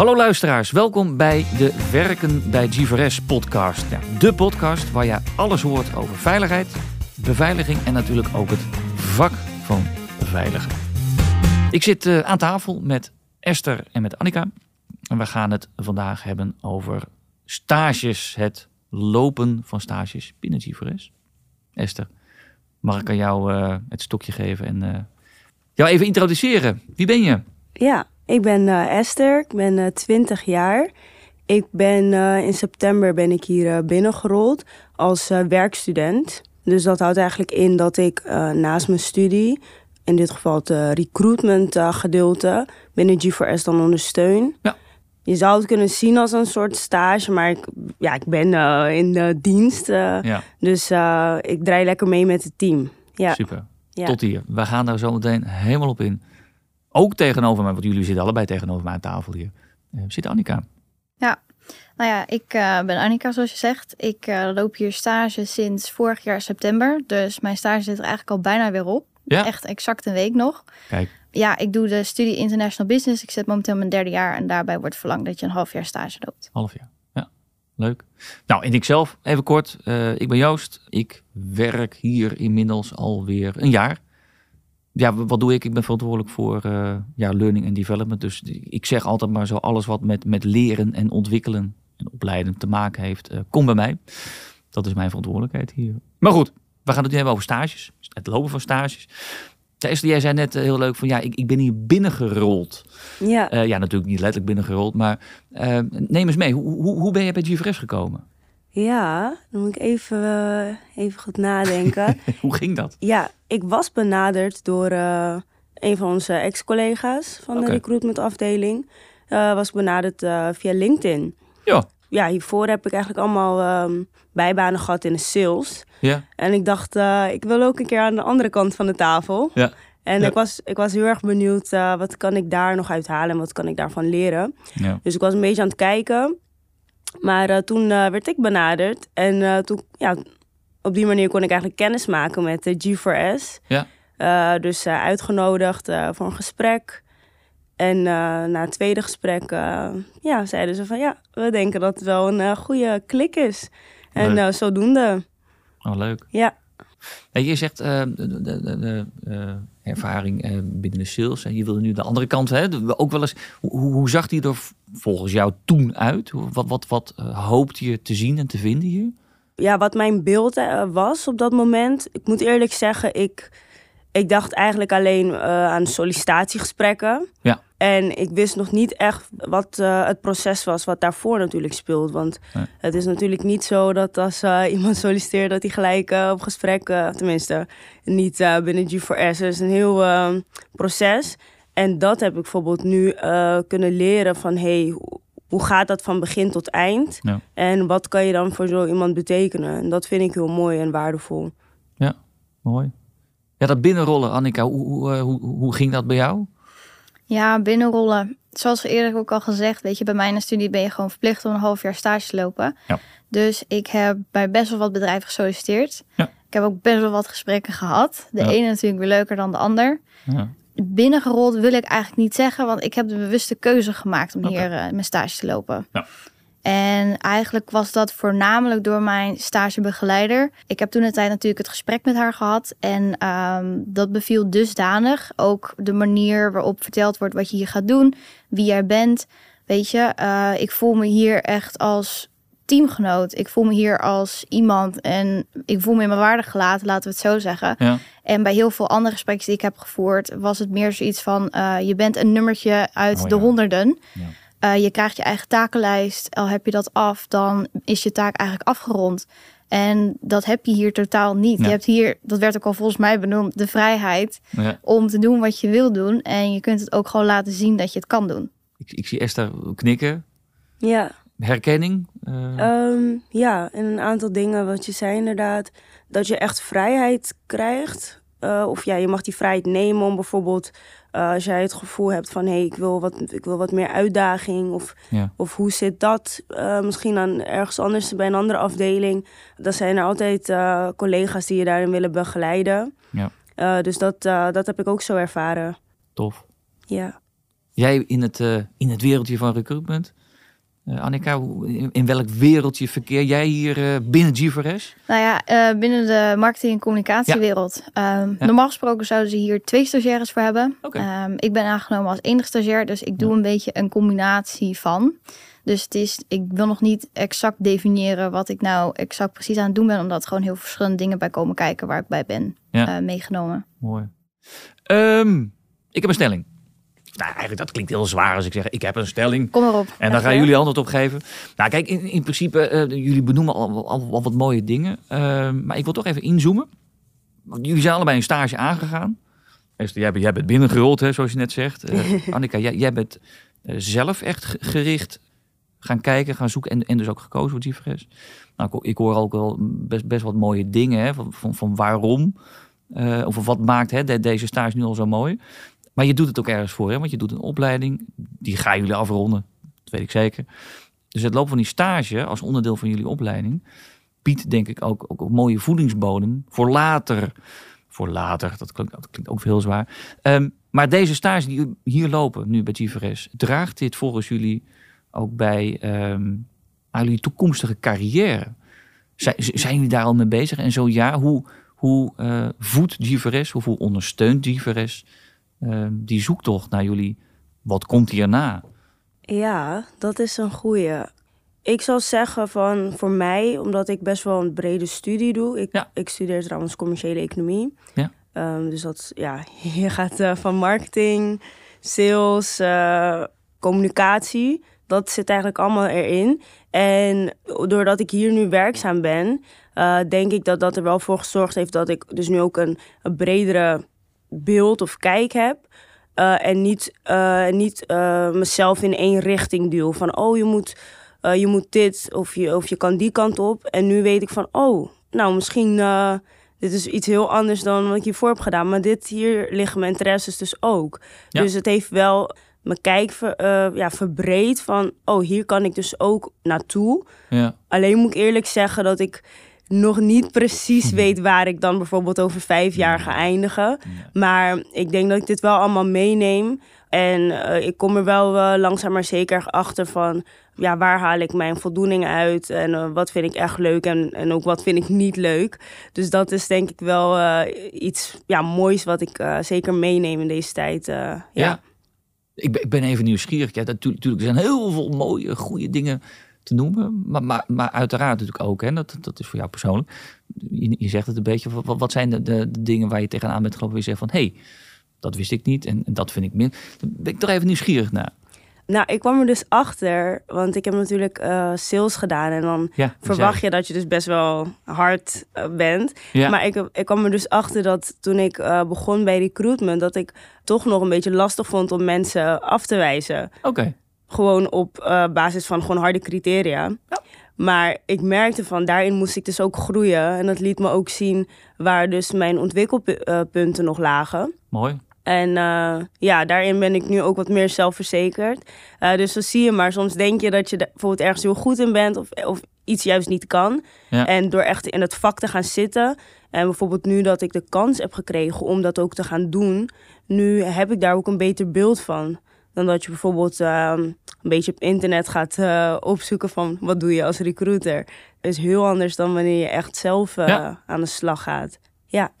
Hallo luisteraars, welkom bij de Werken bij G4S podcast. Ja, de podcast waar je alles hoort over veiligheid, beveiliging en natuurlijk ook het vak van beveiligen. Ik zit uh, aan tafel met Esther en met Annika. En we gaan het vandaag hebben over stages, het lopen van stages binnen G4S. Esther, mag ik aan jou uh, het stokje geven en uh, jou even introduceren? Wie ben je? Ja, ik ben uh, Esther, ik ben uh, 20 jaar. Ik ben uh, in september ben ik hier binnengerold als werkstudent. Dus dat houdt eigenlijk in dat ik naast mijn studie, in dit geval het recruitment gedeelte, binnen G4S dan ondersteun. Ja. Je zou het kunnen zien als een soort stage, maar ik, ja, ik ben in de dienst. Ja. Dus ik draai lekker mee met het team. Ja. Super. Ja. Tot hier. We gaan daar zo meteen helemaal op in. Ook tegenover mij, want jullie zitten allebei tegenover mij aan tafel hier, uh, zit Annika. Ja, nou ja, ik uh, ben Annika zoals je zegt. Ik uh, loop hier stage sinds vorig jaar september. Dus mijn stage zit er eigenlijk al bijna weer op. Ja. Echt exact een week nog. Kijk. Ja, ik doe de studie International Business. Ik zit momenteel mijn derde jaar en daarbij wordt verlangd dat je een half jaar stage loopt. Half jaar, ja. Leuk. Nou, en ik zelf, even kort. Uh, ik ben Joost. Ik werk hier inmiddels alweer een jaar ja, wat doe ik? Ik ben verantwoordelijk voor uh, ja, learning en development. Dus ik zeg altijd maar zo alles wat met, met leren en ontwikkelen en opleiden te maken heeft, uh, kom bij mij. Dat is mijn verantwoordelijkheid hier. Maar goed, we gaan het nu hebben over stages. Het lopen van stages. Esther, jij zei net uh, heel leuk van ja, ik, ik ben hier binnengerold. Ja. ja, natuurlijk niet letterlijk binnengerold, maar neem eens mee. Hoe, hoe, hoe ben je bij GFRS gekomen? Ja, dan moet ik even, uh, even goed nadenken. Hoe ging dat? Ja, ik was benaderd door uh, een van onze ex-collega's van de recruitmentafdeling. Uh, was benaderd via LinkedIn. Ja. Ja, hiervoor heb ik eigenlijk allemaal um, bijbanen gehad in de sales. Ja. En ik dacht, ik wil ook een keer aan de andere kant van de tafel. Ja. En Ja. ik, was, ik was heel erg benieuwd, wat kan ik daar nog uithalen en wat kan ik daarvan leren. Ja. Dus ik was een beetje aan het kijken. Maar uh, toen uh, werd ik benaderd. En uh, toen, ja, op die manier kon ik eigenlijk kennis maken met de G4S. Ja. dus uitgenodigd voor een gesprek. En na het tweede gesprek ja, zeiden ze van ja, we denken dat het wel een goede klik is. En zodoende. Oh, leuk. Ja. En je zegt de, de, de, de ervaring uh, binnen de sales. En je wilde nu de andere kant. Hè? Ook wel eens, hoe, hoe zag die er volgens jou toen uit? Wat, wat, wat uh, hoopte je te zien en te vinden hier? Ja, wat mijn beeld uh, was op dat moment. Ik moet eerlijk zeggen, ik, ik dacht eigenlijk alleen uh, aan sollicitatiegesprekken. Ja. En ik wist nog niet echt wat uh, het proces was wat daarvoor natuurlijk speelt. Want Nee. het is natuurlijk niet zo dat als uh, iemand solliciteert dat hij gelijk op gesprek, tenminste niet binnen G4S. Het is een heel uh, proces. En dat heb ik bijvoorbeeld nu kunnen leren van hey, hoe gaat dat van begin tot eind? Ja. En wat kan je dan voor zo iemand betekenen? En dat vind ik heel mooi en waardevol. Ja, mooi. Ja, dat binnenrollen, Annika, hoe, hoe, uh, hoe, hoe ging dat bij jou? Ja, binnenrollen. Zoals eerder ook al gezegd, weet je, bij mijn studie ben je gewoon verplicht om een half jaar stage te lopen. Ja. Dus ik heb bij best wel wat bedrijven gesolliciteerd. Ja. Ik heb ook best wel wat gesprekken gehad. De Ja. ene natuurlijk weer leuker dan de ander. Ja. Binnengerold wil ik eigenlijk niet zeggen, want ik heb de bewuste keuze gemaakt om hier uh, mijn stage te lopen. Ja. En eigenlijk was dat voornamelijk door mijn stagebegeleider. Ik heb toen een tijd natuurlijk het gesprek met haar gehad. En um, dat beviel dusdanig. Ook de manier waarop verteld wordt wat je hier gaat doen. Wie jij bent. Weet je, uh, ik voel me hier echt als teamgenoot. Ik voel me hier als iemand. En ik voel me in mijn waarde gelaten, laten we het zo zeggen. Ja. En bij heel veel andere gesprekken die ik heb gevoerd... was het meer zoiets van... Uh, je bent een nummertje uit Oh, de ja. honderden. Ja. Uh, je krijgt je eigen takenlijst. Al heb je dat af, dan is je taak eigenlijk afgerond. En dat heb je hier totaal niet. Ja. Je hebt hier, dat werd ook al volgens mij benoemd, de vrijheid Ja. om te doen wat je wil doen. En je kunt het ook gewoon laten zien dat je het kan doen. Ik, ik zie Esther knikken. Ja, Herkenning? Uh, um, ja, en een aantal dingen wat je zei inderdaad. Dat je echt vrijheid krijgt. Uh, of ja, je mag die vrijheid nemen om bijvoorbeeld... Uh, als jij het gevoel hebt van... hé, hey, ik, wil wat, ik wil wat meer uitdaging. Of, ja. of hoe zit dat uh, misschien dan ergens anders bij een andere afdeling. Dan zijn er altijd uh, collega's die je daarin willen begeleiden. Ja. Dus dat, dat heb ik ook zo ervaren. Tof. Ja. Jij in het, in het wereldje van recruitment. Uh, Annika, in, in, welk wereldje verkeer jij hier uh, binnen G4S? Nou ja, binnen de marketing- en communicatiewereld. Ja. Um, ja. Normaal gesproken zouden ze hier twee stagiaires voor hebben. Okay. Um, ik ben aangenomen als enige stagiair, dus ik doe een beetje een combinatie van. Dus het is, ik wil nog niet exact definiëren wat ik nou exact precies aan het doen ben, omdat er gewoon heel verschillende dingen bij komen kijken waar ik bij ben meegenomen. Mooi. Um, ik heb een stelling. Nou, eigenlijk dat klinkt heel zwaar als ik zeg, ik heb een stelling. Kom erop. En dan gaan jullie antwoord op geven. Nou kijk, in, in principe, uh, jullie benoemen al, al, al, wat mooie dingen. Uh, maar ik wil toch even inzoomen. Want jullie zijn allebei een stage aangegaan. Esther, jij, bent, jij bent binnengerold, hè, zoals je net zegt. Uh, Annika, jij, jij bent zelf echt gericht gaan kijken, gaan zoeken en, en dus ook gekozen voor GVS. Nou, ik, ik hoor ook wel best, best wat mooie dingen hè, van, van, van waarom. of wat maakt hè, de, deze stage nu al zo mooi. Maar je doet het ook ergens voor, hè? want je doet een opleiding. Die gaan jullie afronden, dat weet ik zeker. Dus het lopen van die stage als onderdeel van jullie opleiding biedt denk ik ook, ook mooie voedingsbodem voor later. Voor later, dat klinkt, dat klinkt ook heel zwaar. Um, maar deze stage die hier lopen nu bij GVRS, draagt dit volgens jullie ook bij um, aan jullie toekomstige carrière? Zijn, zijn jullie daar al mee bezig? En zo ja, hoe, hoe uh, voedt GVRS, hoe ondersteunt GVRS uh, die zoektocht naar jullie, wat komt hierna? Ja, dat is een goeie. Ik zal zeggen van voor mij, omdat ik best wel een brede studie doe. Ik, ja. ik studeer trouwens commerciële economie. Ja. Um, dus dat, ja, je gaat uh, van marketing, sales, uh, communicatie. Dat zit eigenlijk allemaal erin. En doordat ik hier nu werkzaam ben, uh, denk ik dat dat er wel voor gezorgd heeft dat ik dus nu ook een, een bredere beeld of kijk heb. Uh, en niet, uh, niet uh, mezelf in één richting duw. Van oh, je moet, je moet dit of je, of je kan die kant op. En nu weet ik van oh, nou misschien dit is iets heel anders dan wat ik hiervoor heb gedaan. Maar dit hier liggen mijn interesses dus ook. Ja. Dus het heeft wel mijn kijk ver, ja, verbreed van oh, hier kan ik dus ook naartoe. Ja. Alleen moet ik eerlijk zeggen dat ik nog niet precies weet waar ik dan bijvoorbeeld over vijf jaar ga eindigen. Maar ik denk dat ik dit wel allemaal meeneem. En uh, ik kom er wel uh, langzaam maar zeker achter van... ja, waar haal ik mijn voldoening uit en uh, wat vind ik echt leuk en, en ook wat vind ik niet leuk. Dus dat is denk ik wel iets ja, moois wat ik zeker meeneem in deze tijd. ja. ja. Ik, ben, ik ben even nieuwsgierig. Ja, natuurlijk, er zijn heel veel mooie, goede dingen te noemen. Maar, maar, maar uiteraard natuurlijk ook, hè, dat, dat is voor jou persoonlijk. Je, je zegt het een beetje, wat, wat zijn de, de, de, dingen waar je tegenaan bent gelopen? Waar je zegt van, hé, hey, dat wist ik niet en, en dat vind ik min. Daar ben ik toch even nieuwsgierig naar. Nou, ik kwam er dus achter, want ik heb natuurlijk uh, sales gedaan. En dan ja, verwacht je dat je dus best wel hard uh, bent. Ja. Maar ik, ik kwam er dus achter dat toen ik uh, begon bij recruitment... dat ik toch nog een beetje lastig vond om mensen af te wijzen. Oké. Okay. Gewoon op uh, basis van gewoon harde criteria. Ja. Maar ik merkte van daarin moest ik dus ook groeien. En dat liet me ook zien waar dus mijn ontwikkelpunten nog lagen. Mooi. En uh, ja, daarin ben ik nu ook wat meer zelfverzekerd. Uh, dus zo zie je maar. Soms denk je dat je bijvoorbeeld ergens heel goed in bent of, of iets juist niet kan. Ja. En door echt in het vak te gaan zitten. En bijvoorbeeld nu dat ik de kans heb gekregen om dat ook te gaan doen. Nu heb ik daar ook een beter beeld van. Dan dat je bijvoorbeeld uh, een beetje op internet gaat uh, opzoeken van wat doe je als recruiter. Dat is heel anders dan wanneer je echt zelf uh, ja. aan de slag gaat. Ja.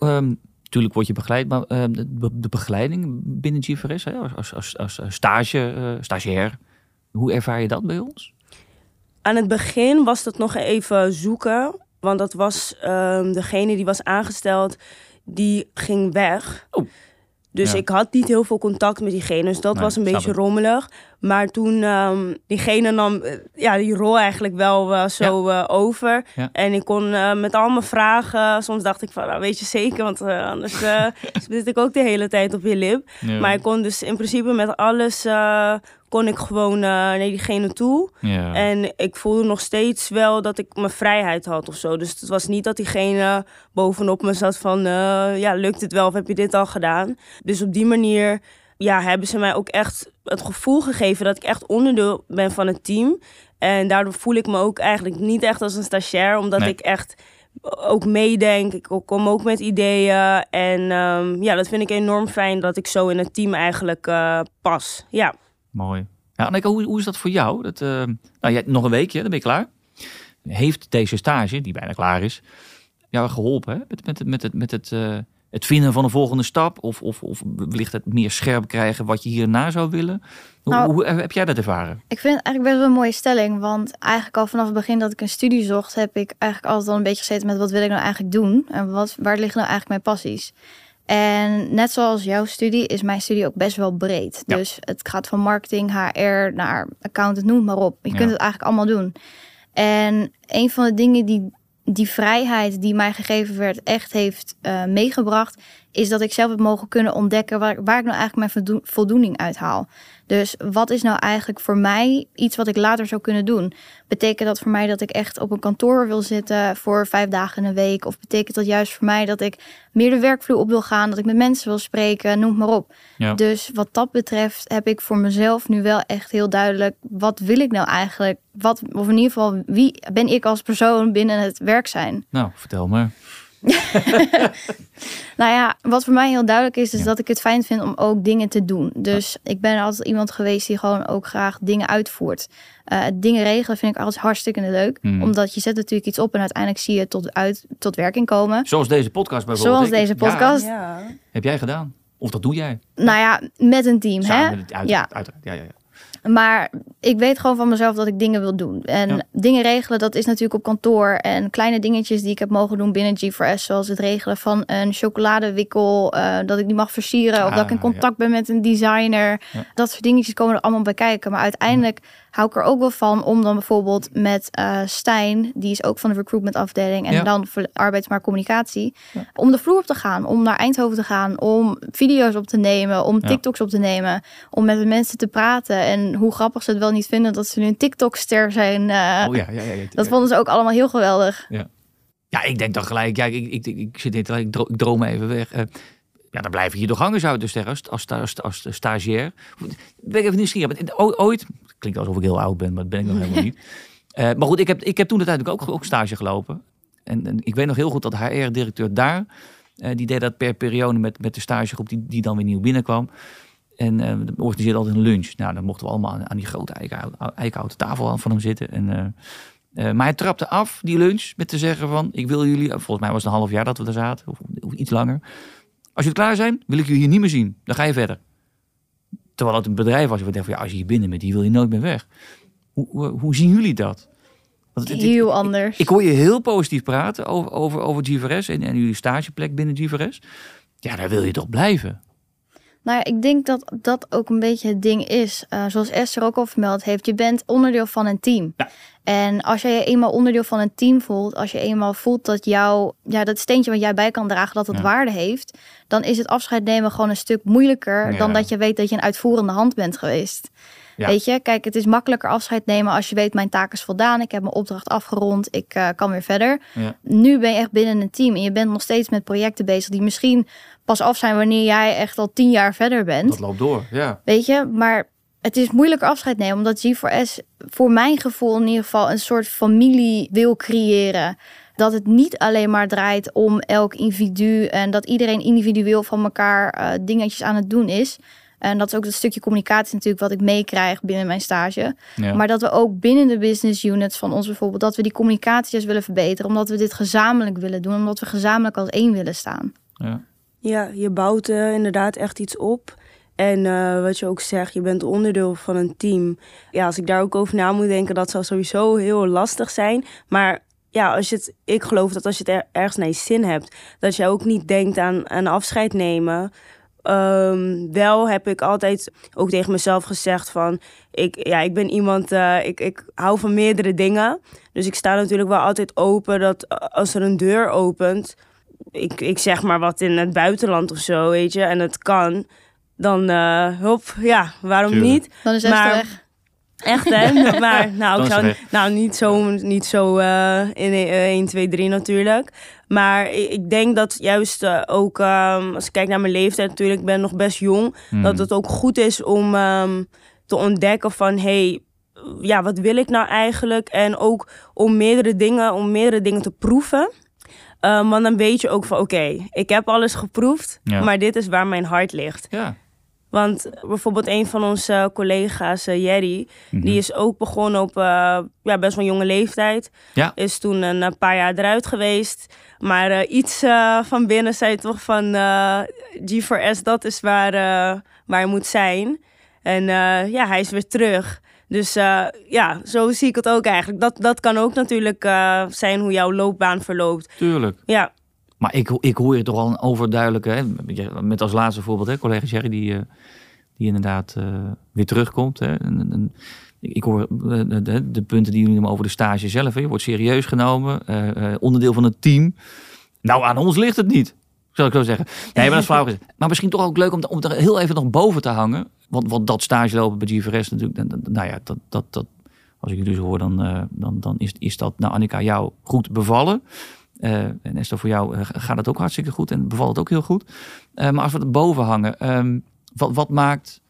Um, natuurlijk word je begeleid, maar uh, de, de, begeleiding binnen GVRS, hè, als, als, als, als stage, stagiair, hoe ervaar je dat bij ons? Aan het begin was dat nog even zoeken, want dat was um, degene die was aangesteld, die ging weg. Oh. Dus Ja. ik had niet heel veel contact met diegene. Dus dat Nee, was een beetje ik. rommelig. Maar toen ehm diegene nam eh, ja, die rol eigenlijk wel eh, zo eh, over. Ja. En ik kon met al mijn vragen... Soms dacht ik van, nou, weet je zeker? Want anders zit ik ook de hele tijd op je lip. Maar ik kon dus in principe met alles... eh, kon ik gewoon eh, naar diegene toe. ja. En ik voelde nog steeds wel dat ik mijn vrijheid had of zo. Dus het was niet dat diegene bovenop me zat van... eh, ja, lukt het wel of heb je dit al gedaan? Dus op die manier ja, hebben ze mij ook echt het gevoel gegeven... dat ik echt onderdeel ben van het team. En daardoor voel ik me ook eigenlijk niet echt als een stagiair... omdat Nee. ik echt ook meedenk. Ik kom ook met ideeën. En ehm, ja, dat vind ik enorm fijn dat ik zo in het team eigenlijk uh, pas. Ja. Mooi. Ja, Anneke, hoe, hoe is dat voor jou? Dat, uh, nou, jij, nog een weekje, dan ben je klaar. Heeft deze stage, die bijna klaar is, jou geholpen hè? Met, met, met het, met het, uh, het vinden van een volgende stap? Of, of, of wellicht het meer scherp krijgen wat je hierna zou willen? Hoe, Nou, hoe heb jij dat ervaren? Ik vind het eigenlijk best wel een mooie stelling. Want eigenlijk al vanaf het begin dat ik een studie zocht, heb ik eigenlijk altijd al een beetje gezeten met wat wil ik nou eigenlijk doen? En wat, waar liggen nou eigenlijk mijn passies? En net zoals jouw studie is mijn studie ook best wel breed. Ja. Dus het gaat van marketing, HR naar accountant, noem maar op. Je Ja. kunt het eigenlijk allemaal doen. En een van de dingen die die vrijheid die mij gegeven werd echt heeft eh, meegebracht, is dat ik zelf heb mogen kunnen ontdekken waar, waar ik nou eigenlijk mijn voldoen- voldoening uit haal. Dus wat is nou eigenlijk voor mij iets wat ik later zou kunnen doen? Betekent dat voor mij dat ik echt op een kantoor wil zitten voor vijf dagen in een week? Of betekent dat juist voor mij dat ik meer de werkvloer op wil gaan, dat ik met mensen wil spreken, noem maar op. Ja. Dus wat dat betreft heb ik voor mezelf nu wel echt heel duidelijk, wat wil ik nou eigenlijk? Wat, of in ieder geval, wie ben ik als persoon binnen het werk zijn? Nou, vertel me. Nou ja, wat voor mij heel duidelijk is, is Ja. dat ik het fijn vind om ook dingen te doen. Dus ik ben altijd iemand geweest die gewoon ook graag dingen uitvoert. Eh, dingen regelen vind ik altijd hartstikke leuk. Hmm. Omdat je zet natuurlijk iets op en uiteindelijk zie je het tot, uit, tot werking komen. Zoals deze podcast bijvoorbeeld. Zoals Ik- deze podcast. Ja. heb jij gedaan? Of dat doe jij? Nou ja, met een team. Samen hè? met het- uit- Ja. uiteraard. Ja, ja, ja. Maar ik weet gewoon van mezelf dat ik dingen wil doen. En Ja. dingen regelen, dat is natuurlijk op kantoor. En kleine dingetjes die ik heb mogen doen binnen G4S. Zoals het regelen van een chocoladewikkel. eh, dat ik die mag versieren. of Ah, dat ik in contact ben met een designer. Ja. Dat soort dingetjes komen er allemaal bij kijken. Maar uiteindelijk hou ik er ook wel van om dan bijvoorbeeld met eh Stijn. Die is ook van de recruitment afdeling. En Ja. dan voor arbeidsmarkt communicatie. Om de vloer op te gaan. Om naar Eindhoven te gaan. Om video's op te nemen. Om Ja. TikToks op te nemen. Om met de mensen te praten. En hoe grappig ze het wel niet vinden dat ze nu een TikTok-ster zijn. eh, Oh ja, ja, ja. ja. Dat vonden ze ook allemaal heel geweldig. Ja, ik denk dan gelijk, ja, ik, ik, ik, ik zit niet, ik, dro- ik droom even weg. Eh, ja, dan blijf ik hier toch hangen, zou het dus zeggen, als, als, als, als stagiair. Ben ik even nieuwsgierig. Ooit, klinkt alsof ik heel oud ben, maar dat ben ik nog helemaal niet. Eh, maar goed, ik heb, ik heb toen uiteindelijk ook, ook stage gelopen. En, en ik weet nog heel goed dat de HR-directeur daar, eh, die deed dat per periode met, met de stagegroep die, die dan weer nieuw binnenkwam. En eh we organiseerden altijd een lunch. Nou, dan mochten we allemaal aan, aan die grote eikenhouten, tafel van hem zitten. En, eh, eh, maar hij trapte af, die lunch, met te zeggen van... ik wil jullie, volgens mij was het een half jaar dat we daar zaten, of, of iets langer. Als jullie klaar zijn, wil ik jullie hier niet meer zien. Dan ga je verder. Terwijl het een bedrijf was, je denkt van ja, als je hier binnen bent, hier wil je nooit meer weg. Hoe, hoe, hoe zien jullie dat? Want het- het- Heel ik- anders. Ik hoor je heel positief praten over, over, over GVRS en, en jullie stageplek binnen GVRS. Ja, daar wil je toch blijven? Nou ja, ik denk dat dat ook een beetje het ding is. Eh, zoals Esther ook al vermeld heeft, je bent onderdeel van een team. Ja. En als jij je eenmaal onderdeel van een team voelt, als je eenmaal voelt dat jouw, ja, dat steentje wat jij bij kan dragen, dat het Ja. waarde heeft, dan is het afscheid nemen gewoon een stuk moeilijker Ja. dan dat je weet dat je een uitvoerende hand bent geweest. Ja. Weet je, kijk, het is makkelijker afscheid nemen als je weet mijn taak is voldaan, ik heb mijn opdracht afgerond, ik eh, kan weer verder. Ja. Nu ben je echt binnen een team en je bent nog steeds met projecten bezig die misschien pas af zijn wanneer jij echt al tien jaar verder bent. Dat loopt door, ja. Weet je, maar het is moeilijker afscheid nemen, omdat G4S voor mijn gevoel in ieder geval een soort familie wil creëren. Dat het niet alleen maar draait om elk individu en dat iedereen individueel van elkaar eh, dingetjes aan het doen is. En dat is ook het stukje communicatie natuurlijk wat ik meekrijg binnen mijn stage. ja. Maar dat we ook binnen de business units van ons bijvoorbeeld, dat we die communicaties willen verbeteren. Omdat we dit gezamenlijk willen doen, omdat we gezamenlijk als één willen staan. ja. Ja, je bouwt eh, inderdaad echt iets op. En eh, wat je ook zegt, je bent onderdeel van een team. Ja, als ik daar ook over na moet denken, dat zou sowieso heel lastig zijn. Maar ja, als je het, ik geloof dat als je het er, ergens naar je zin hebt, dat je ook niet denkt aan, aan afscheid nemen. Ehm, wel heb ik altijd ook tegen mezelf gezegd van, ik, ja, ik ben iemand, eh, ik, ik hou van meerdere dingen. Dus ik sta natuurlijk wel altijd open dat als er een deur opent, ik, ik zeg maar wat in het buitenland of zo, weet je, en het kan, dan uh, hop, ja, waarom Tuurlijk. niet? Dan is Maar- weg. Echt hè? maar nou, ik zou, nou niet zo, niet zo eh, in eh, 1, 2, 3 natuurlijk. Maar ik, ik denk dat juist eh, ook, ehm, als ik kijk naar mijn leeftijd natuurlijk, ik ben nog best jong. Hmm. Dat het ook goed is om ehm, te ontdekken van, hey, ja, wat wil ik nou eigenlijk? En ook om meerdere dingen, om meerdere dingen te proeven. Um, want dan weet je ook van oké, ik heb alles geproefd, Ja. maar dit is waar mijn hart ligt. Ja. Want bijvoorbeeld een van onze collega's, eh, Jerry, Mhm. die is ook begonnen op eh, ja, best wel jonge leeftijd. Ja. Is toen een eh, paar jaar eruit geweest. Maar eh, iets eh, van binnen zei toch van eh, G4S, dat is waar, eh, waar je moet zijn. En eh, ja, hij is weer terug. Dus eh, ja, zo zie ik het ook eigenlijk. Dat, dat kan ook natuurlijk eh, zijn hoe jouw loopbaan verloopt. Tuurlijk. Ja, Maar ik, ik hoor je toch al een overduidelijke, hè, met als laatste voorbeeld, hè, collega Jerry, die, eh, die inderdaad weer terugkomt. Hè. En, en- ik hoor de, de, punten die jullie noemen over de stage zelf. Hè. Je wordt serieus genomen, onderdeel van het team. Nou, aan ons ligt het niet, zou ik zo zeggen. Nee, maar dat is gezegd. Maar misschien toch ook leuk om, om er heel even nog boven te hangen. Want, want dat stage lopen bij GVRS natuurlijk, nou ja, dat, dat, dat, als ik jullie zo hoor, dan, eh, dan, dan is, is dat, nou Annika, jou goed bevallen. Eh, en Esther, voor jou eh, gaat het ook hartstikke goed en bevalt het ook heel goed. Maar als we er boven hangen, ehm, wat, wat maakt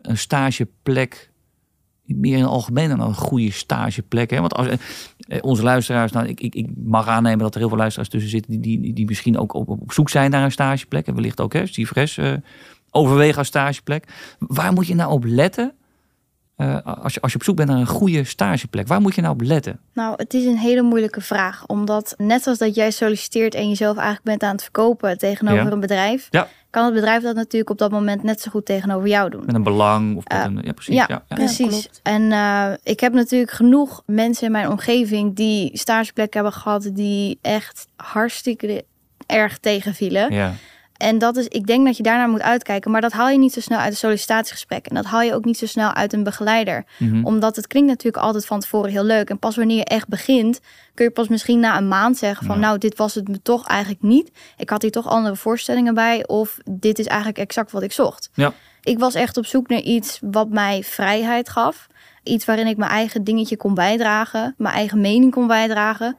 een stageplek meer in het algemeen dan een goede stageplek? Hè? Want als, onze luisteraars, nou, ik, ik, ik mag aannemen dat er heel veel luisteraars tussen zitten die, die, die, misschien ook op, op zoek zijn naar een stageplek. En wellicht ook, hè, Steve overwegen als stageplek. Waar moet je nou op letten eh, als, je, als je op zoek bent naar een goede stageplek? Waar moet je nou op letten? Nou, het is een hele moeilijke vraag. Omdat net zoals dat jij solliciteert en jezelf eigenlijk bent aan het verkopen tegenover Ja. een bedrijf, Ja. kan het bedrijf dat natuurlijk op dat moment net zo goed tegenover jou doen. Met een belang of met Eh, een... Ja, precies. ja, ja, ja. precies. en eh, ik heb natuurlijk genoeg mensen in mijn omgeving die stageplekken hebben gehad die echt hartstikke erg tegenvielen. Ja. En dat is, ik denk dat je daarnaar moet uitkijken, maar dat haal je niet zo snel uit een sollicitatiegesprek. En dat haal je ook niet zo snel uit een begeleider. Mhm. Omdat het klinkt natuurlijk altijd van tevoren heel leuk. En pas wanneer je echt begint, kun je pas misschien na een maand zeggen van Ja. nou, dit was het me toch eigenlijk niet. Ik had hier toch andere voorstellingen bij. Of dit is eigenlijk exact wat ik zocht. Ja. Ik was echt op zoek naar iets wat mij vrijheid gaf. Iets waarin ik mijn eigen dingetje kon bijdragen. Mijn eigen mening kon bijdragen.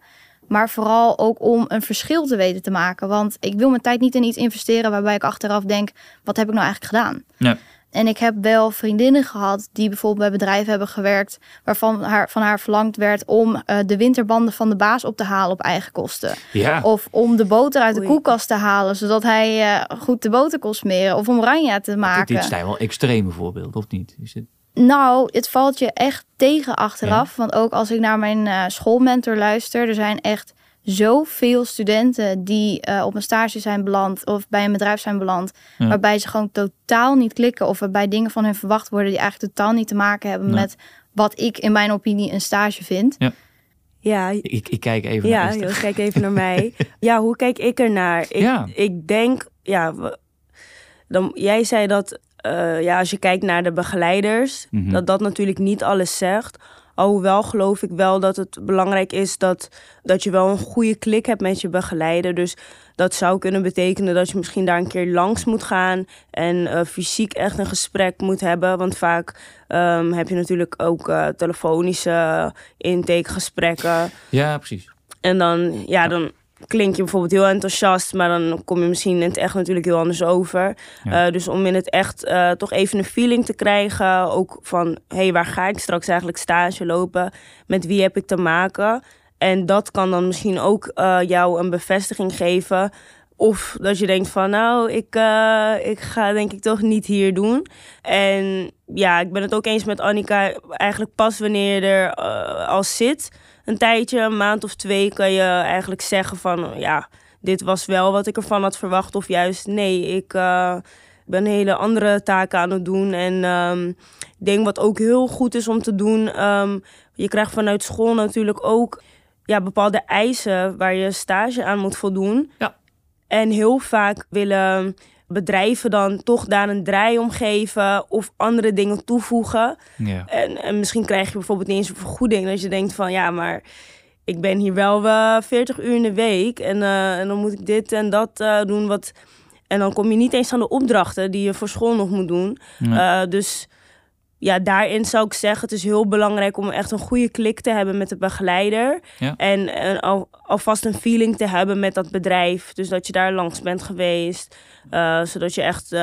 Maar vooral ook om een verschil te weten te maken. Want ik wil mijn tijd niet in iets investeren waarbij ik achteraf denk: wat heb ik nou eigenlijk gedaan? Ja. En ik heb wel vriendinnen gehad die bijvoorbeeld bij bedrijven hebben gewerkt. waarvan haar, van haar verlangd werd om eh, de winterbanden van de baas op te halen op eigen kosten. Ja. Of om de boter uit de Oei. koelkast te halen zodat hij eh, goed de boter kon smeren. Of om oranje te maken. dit zijn wel extreme voorbeelden, of niet? Is het... Nou, het valt je echt tegen achteraf. Want ook als ik naar mijn eh, schoolmentor luister, er zijn echt zoveel studenten die eh, op een stage zijn beland of bij een bedrijf zijn beland, Ja. waarbij ze gewoon totaal niet klikken of waarbij dingen van hun verwacht worden die eigenlijk totaal niet te maken hebben Nee. met wat ik in mijn opinie een stage vind. ja ik, ik kijk even naar Ja, Esther. Joost, kijk even naar mij. Ja, hoe kijk ik ernaar? Ik, Ja. ik denk, ja, dan, jij zei dat eh, ja, als je kijkt naar de begeleiders, Mhm. dat dat natuurlijk niet alles zegt. Alhoewel geloof ik wel dat het belangrijk is dat, dat je wel een goede klik hebt met je begeleider. Dus dat zou kunnen betekenen dat je misschien daar een keer langs moet gaan en eh, fysiek echt een gesprek moet hebben. Want vaak ehm, heb je natuurlijk ook eh, telefonische intakegesprekken. Ja, precies. En dan, ja, dan klink je bijvoorbeeld heel enthousiast, maar dan kom je misschien in het echt natuurlijk heel anders over. Ja. Eh, dus om in het echt eh, toch even een feeling te krijgen, ook van, hé, hey, waar ga ik straks eigenlijk stage lopen? Met wie heb ik te maken? En dat kan dan misschien ook eh, jou een bevestiging geven. Of dat je denkt van, nou, ik, ik ga denk ik toch niet hier doen. En ja, ik ben het ook eens met Annika. Eigenlijk pas wanneer je er al zit, een tijdje, een maand of twee, kan je eigenlijk zeggen van, ja, dit was wel wat ik ervan had verwacht. Of juist, nee, ik eh, ben hele andere taken aan het doen. En ehm, ik denk wat ook heel goed is om te doen, ehm, je krijgt vanuit school natuurlijk ook ja, bepaalde eisen waar je stage aan moet voldoen. Ja. En heel vaak willen bedrijven dan toch daar een draai om geven of andere dingen toevoegen. Ja. En, en misschien krijg je bijvoorbeeld niet eens een vergoeding. Dat je denkt van ja, maar ik ben hier wel eh 40 uur in de week. En, eh, en dan moet ik dit en dat eh, doen. Wat... En dan kom je niet eens aan de opdrachten die je voor school nog moet doen. Nee. Dus ja, daarin zou ik zeggen, het is heel belangrijk om echt een goede klik te hebben met de begeleider. Ja. En, en al, alvast een feeling te hebben met dat bedrijf. Dus dat je daar langs bent geweest. Eh, zodat je echt eh,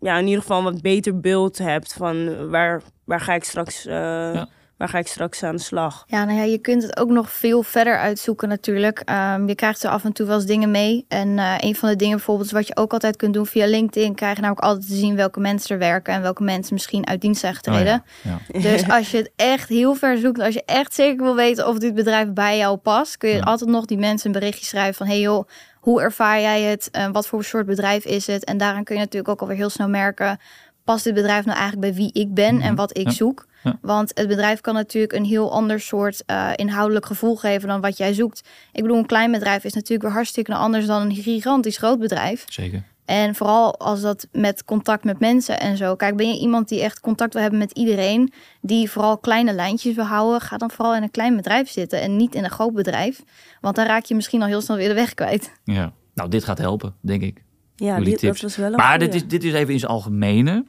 ja, in ieder geval een wat beter beeld hebt van waar, waar ga ik straks eh, waar ga ik straks aan de slag? Ja, nou ja, je kunt het ook nog veel verder uitzoeken natuurlijk. Ehm, je krijgt er af en toe wel eens dingen mee. En uh, een van de dingen bijvoorbeeld wat je ook altijd kunt doen via LinkedIn... krijg je namelijk altijd te zien welke mensen er werken... en welke mensen misschien uit dienst zijn getreden. Oh ja, ja. Dus als je het echt heel ver zoekt... als je echt zeker wil weten of dit bedrijf bij jou past... kun je Ja. altijd nog die mensen een berichtje schrijven van... hey joh, hoe ervaar jij het? Eh, wat voor soort bedrijf is het? En daaraan kun je natuurlijk ook alweer heel snel merken... past dit bedrijf nou eigenlijk bij wie ik ben en Mhm. wat ik Ja. zoek? Ja. Want het bedrijf kan natuurlijk een heel ander soort eh, inhoudelijk gevoel geven dan wat jij zoekt. Ik bedoel, een klein bedrijf is natuurlijk weer hartstikke anders dan een gigantisch groot bedrijf. Zeker. En vooral als dat met contact met mensen en zo. Kijk, ben je iemand die echt contact wil hebben met iedereen, die vooral kleine lijntjes wil houden, ga dan vooral in een klein bedrijf zitten en niet in een groot bedrijf. Want dan raak je misschien al heel snel weer de weg kwijt. Ja. Nou, dit gaat helpen, denk ik. Ja, die, dat was wel een Maar dit is, dit is even in zijn algemene.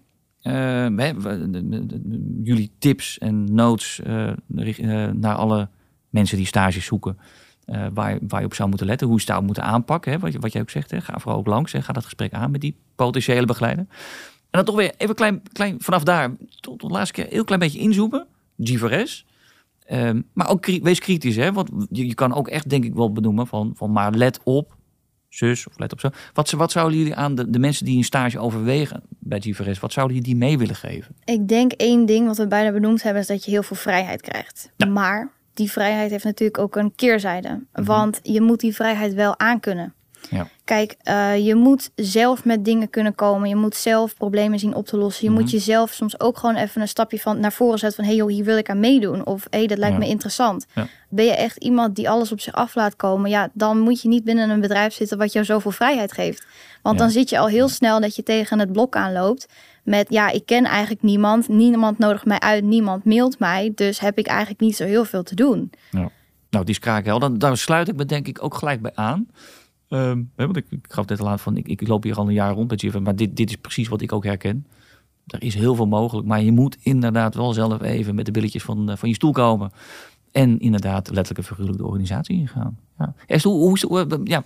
Eh, de- jullie tips en notes eh, eh, naar alle mensen die stages zoeken. eh, waar, waar je op zou moeten letten. Hoe je het zou moeten aanpakken. Hè, wat, wat jij ook zegt. Hè. Ga vooral ook langs. Hè. Ga dat gesprek aan met die potentiële begeleider. En dan toch weer even klein, klein vanaf daar tot, tot de laatste keer heel klein beetje inzoomen. G4S. Ehm, maar ook wees kritisch. Hè, want je, je kan ook echt denk ik wel benoemen van, van maar let op zus of let op zo. Wat, wat zouden jullie aan de, de mensen die een stage overwegen bij G4S, wat zouden jullie die mee willen geven? Ik denk één ding wat we bijna benoemd hebben, is dat je heel veel vrijheid krijgt. Ja. Maar die vrijheid heeft natuurlijk ook een keerzijde. Want je moet die vrijheid wel aankunnen. Ja. Kijk, eh, je moet zelf met dingen kunnen komen. Je moet zelf problemen zien op te lossen. Je Mhm. moet jezelf soms ook gewoon even een stapje van naar voren zetten van... hé hey joh, hier wil ik aan meedoen. Of hé, hey, dat lijkt Ja. me interessant. Ja. Ben je echt iemand die alles op zich af laat komen... ja, dan moet je niet binnen een bedrijf zitten wat jou zoveel vrijheid geeft. Want dan zit je al heel snel dat je tegen het blok aanloopt... met ja, ik ken eigenlijk niemand. Niemand nodigt mij uit, niemand mailt mij. Dus heb ik eigenlijk niet zo heel veel te doen. Nou, die is kraakhelder. Daar sluit ik me denk ik ook gelijk bij aan. Ehm, hè, want ik, ik gaf net al aan van, ik, ik loop hier al een jaar rond bij G4, maar dit, dit is precies wat ik ook herken. Er is heel veel mogelijk, maar je moet inderdaad wel zelf even met de billetjes van, eh, van je stoel komen. En inderdaad letterlijk en figuurlijk organisatie ingaan. Ja. Hoe, hoe, hoe- ja,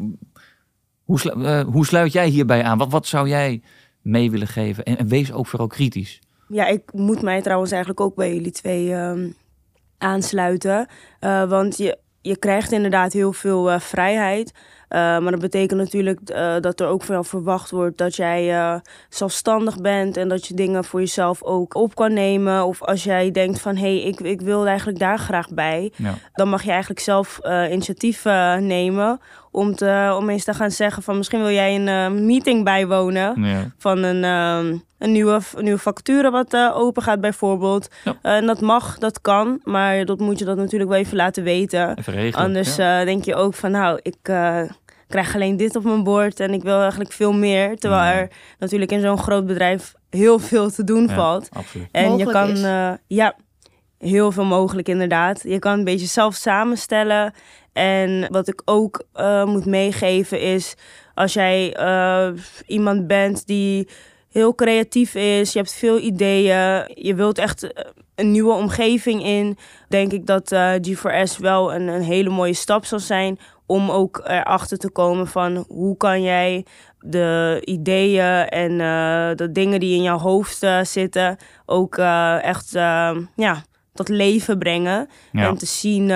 hoe, eh, hoe sluit jij hierbij aan? Wat, wat zou jij mee willen geven? En, wees ook vooral kritisch. Ja, ik moet mij trouwens eigenlijk ook bij jullie twee ehm, aansluiten. Eh, want je, je krijgt inderdaad heel veel eh, vrijheid. Eh, maar dat betekent natuurlijk eh, dat er ook van jou verwacht wordt dat jij eh, zelfstandig bent en dat je dingen voor jezelf ook op kan nemen. Of als jij denkt van hé, hey, ik, ik wil eigenlijk daar graag bij. Ja. Dan mag je eigenlijk zelf initiatief nemen om, te, om eens te gaan zeggen van misschien wil jij een eh, meeting bijwonen Ja. van een, ehm, een, nieuwe, een nieuwe vacature wat eh, open gaat bijvoorbeeld. Ja. Eh, en dat mag, dat kan, maar dat moet je dat natuurlijk wel even laten weten. Even regelen. Anders ja. eh, denk je ook van nou, ik eh, krijg alleen dit op mijn bord en ik wil eigenlijk veel meer. Terwijl Ja. er natuurlijk in zo'n groot bedrijf heel veel te doen Ja, valt. Absoluut. En je kan, is. eh, ja, heel veel mogelijk inderdaad. Je kan een beetje zelf samenstellen. En wat ik ook eh, moet meegeven is, als jij eh, iemand bent die heel creatief is, je hebt veel ideeën, je wilt echt eh, een nieuwe omgeving in, denk ik dat eh, G4S wel een, een hele mooie stap zal zijn om ook erachter te komen van hoe kan jij de ideeën en de dingen die in jouw hoofd zitten ook echt ja, tot leven brengen. Ja. En te zien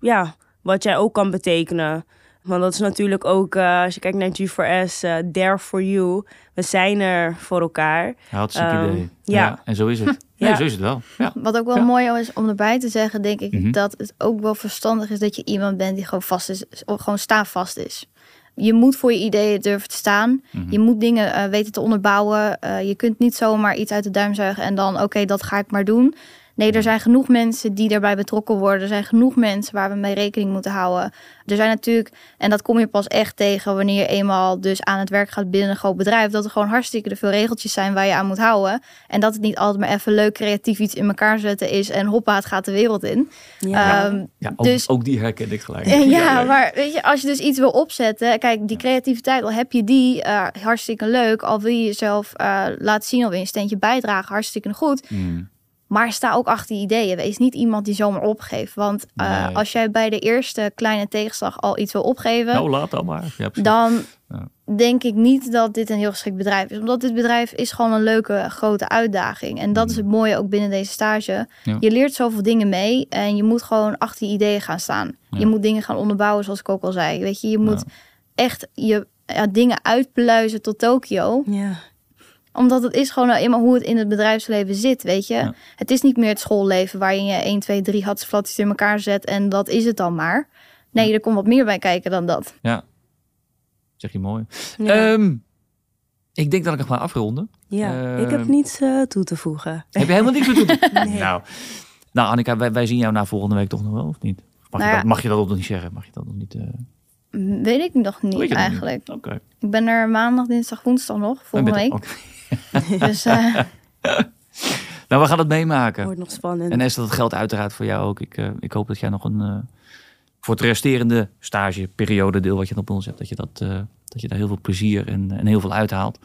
ja, wat jij ook kan betekenen. Want dat is natuurlijk ook, eh, als je kijkt naar G4S, eh there for you. We zijn er voor elkaar. Hartstikke Ehm, idee. ja. Ja. en zo is het. Ja, Ja. zo is het wel. Ja. Wat ook wel Ja. mooi is om erbij te zeggen, denk ik, Mhm. dat het ook wel verstandig is dat je iemand bent die gewoon vast is, gewoon staafvast is. Je moet voor je ideeën durven te staan. Mhm. Je moet dingen eh, weten te onderbouwen. Eh, je kunt niet zomaar iets uit de duim zuigen en dan, oké, dat ga ik maar doen. Nee, er zijn genoeg mensen die daarbij betrokken worden. Er zijn genoeg mensen waar we mee rekening moeten houden. Er zijn natuurlijk, en dat kom je pas echt tegen wanneer je eenmaal dus aan het werk gaat binnen een groot bedrijf, dat er gewoon hartstikke veel regeltjes zijn waar je aan moet houden. En dat het niet altijd maar even leuk creatief iets in elkaar zetten is en hoppa, het gaat de wereld in. Ehm, Ja, ook, Dus- ook die herken ik gelijk. ja, ja, maar weet je, als je dus iets wil opzetten, kijk, die creativiteit, al heb je die, eh, hartstikke leuk. Al wil je jezelf eh, laten zien of in een steentje bijdragen, hartstikke goed. Mm. Maar sta ook achter je ideeën. Wees niet iemand die zomaar opgeeft. Want uh, Nee. als jij bij de eerste kleine tegenslag al iets wil opgeven, Nou, laat dan maar. Ja, dan Ja. denk ik niet dat dit een heel geschikt bedrijf is. Omdat dit bedrijf is gewoon een leuke grote uitdaging. En dat is het mooie ook binnen deze stage. Mm. Ja. Je leert zoveel dingen mee en je moet gewoon achter je ideeën gaan staan. Ja. Je moet dingen gaan onderbouwen, zoals ik ook al zei. Weet je, je moet Ja. echt je ja, dingen uitpluizen tot Tokio. Ja. Omdat het is gewoon nou eenmaal hoe het in het bedrijfsleven zit, weet je. Ja. Het is niet meer het schoolleven waarin je 1, 2, 3 hatsflatjes in elkaar zet en dat is het dan maar. Nee, er komt wat meer bij kijken dan dat. Ja. Zeg je mooi. Ja. Ehm, ik denk dat ik nog maar afronden. ja. ik heb ehm, niets eh, toe te voegen. Heb je helemaal niks meer toe te Nee. Nou, nou Annika, wij, wij zien jou na volgende week toch nog wel, of niet? Mag, Nou je, ja. dat, mag je dat nog niet zeggen? Mag je dat nog niet? eh, Weet ik nog niet eigenlijk. niet? Oké. Ik ben er maandag, dinsdag, woensdag nog, volgende Dan week. Dus eh, Nou, we gaan het meemaken. Wordt nog spannend. En Esther, dat geldt uiteraard voor jou ook. Ik, eh, ik hoop dat jij nog een... eh, voor het resterende stageperiode deel wat je op ons hebt... dat je, dat, dat je daar heel veel plezier en, en heel veel uithaalt.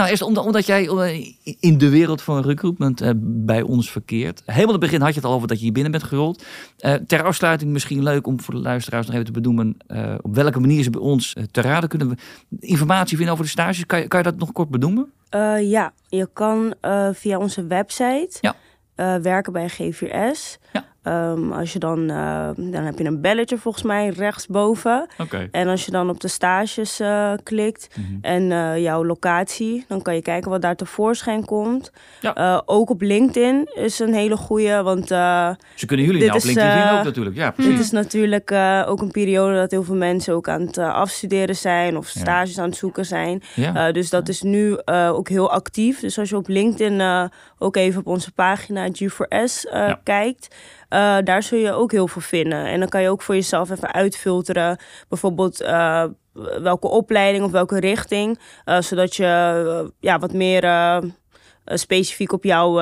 Nou, Esther, omdat, omdat jij eh, in de wereld van recruitment eh, bij ons verkeert. Helemaal in het begin had je het al over dat je hier binnen bent gerold. Eh, ter afsluiting misschien leuk om voor de luisteraars nog even te benoemen... eh, op welke manier ze bij ons te raden kunnen we informatie vinden over de stages. Kan je, kan je dat nog kort benoemen? Eh, ja, je kan eh, via onze website Ja. eh, werken bij G4S. Ja. Ehm, als je dan, eh, dan heb je een belletje volgens mij rechtsboven. Oké. En als je dan op de stages eh, klikt Mhm. en eh, jouw locatie, dan kan je kijken wat daar tevoorschijn komt. Ja. Ook op LinkedIn is een hele goeie, want Ze kunnen jullie nou op LinkedIn eh, ook natuurlijk. Ja, precies. dit is natuurlijk ook een periode dat heel veel mensen ook aan het afstuderen zijn of Ja. stages aan het zoeken zijn. Ja. Dus dat is nu ook heel actief. Dus als je op LinkedIn ook even op onze pagina G4S eh, Ja. kijkt, eh, daar zul je ook heel veel vinden. En dan kan je ook voor jezelf even uitfilteren. Bijvoorbeeld eh, welke opleiding of welke richting. eh, zodat je ja, wat meer specifiek op jouw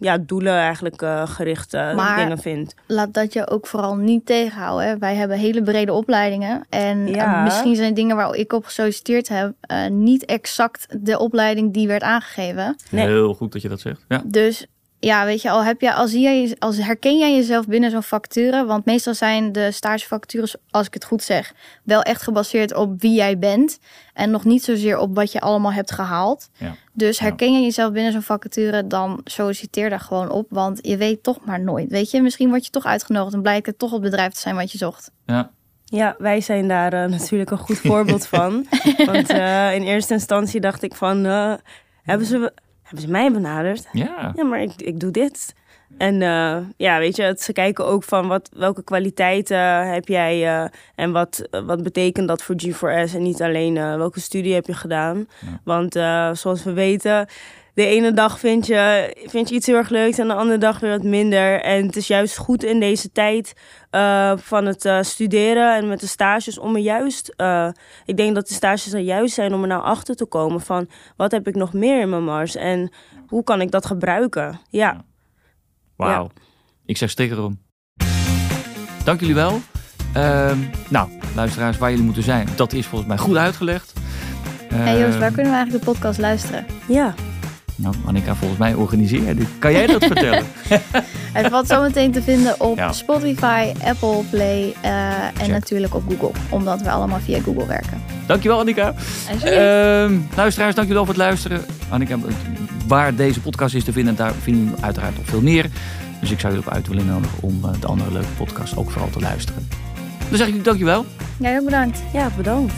ja, doelen eigenlijk eh, gerichte Maar- dingen vindt. laat dat je ook vooral niet tegenhouden. hè. Wij hebben hele brede opleidingen. En Ja. misschien zijn dingen waar ik op gesolliciteerd heb... eh, niet exact de opleiding die werd aangegeven. Nee. Heel goed dat je dat zegt. Ja. Dus ja, weet je, al, heb je, al, zie jij, als herken jij jezelf binnen zo'n vacature... want meestal zijn de stagevacatures, als ik het goed zeg... wel echt gebaseerd op wie jij bent... en nog niet zozeer op wat je allemaal hebt gehaald. Ja. Dus Ja. herken je jezelf binnen zo'n vacature... dan solliciteer daar gewoon op, want je weet toch maar nooit. Weet je, misschien word je toch uitgenodigd... en blijkt het toch het bedrijf te zijn wat je zocht. Ja. Ja, wij zijn daar eh, natuurlijk een goed voorbeeld van. Want eh, in eerste instantie dacht ik van, eh, hebben, ze, hebben ze mij benaderd? Ja. Ja, maar ik, ik doe dit. En eh, ja, weet je, ze kijken ook van wat, welke kwaliteiten heb jij eh, en wat, wat betekent dat voor G4S en niet alleen eh, welke studie heb je gedaan. Ja. Want zoals we weten, de ene dag vind je, vind je iets heel erg leuks en de andere dag weer wat minder. En het is juist goed in deze tijd eh, van het eh, studeren en met de stages om er juist, eh, ik denk dat de stages er juist zijn om er nou achter te komen van wat heb ik nog meer in mijn mars en hoe kan ik dat gebruiken? Ja. Wauw. Ik zeg stik erom. Dank jullie wel. Ehm, nou, luisteraars, waar jullie moeten zijn, dat is volgens mij goed uitgelegd. Hey Joost, waar Ehm, kunnen we eigenlijk de podcast luisteren? Ja, Nou, Annika, volgens mij organiseer dit. Kan jij dat vertellen? Het valt zometeen te vinden op Ja. Spotify, Apple Play eh, en Check. natuurlijk op Google. Omdat we allemaal via Google werken. Dankjewel, Annika. Ehm luisteraars, dank jullie wel voor het luisteren. Annika, waar deze podcast is te vinden, daar vinden jullie uiteraard nog veel meer. Dus ik zou jullie ook uit willen nodigen om eh, de andere leuke podcasts ook vooral te luisteren. Dan zeg ik jullie dankjewel. Jij ook bedankt. ja bedankt.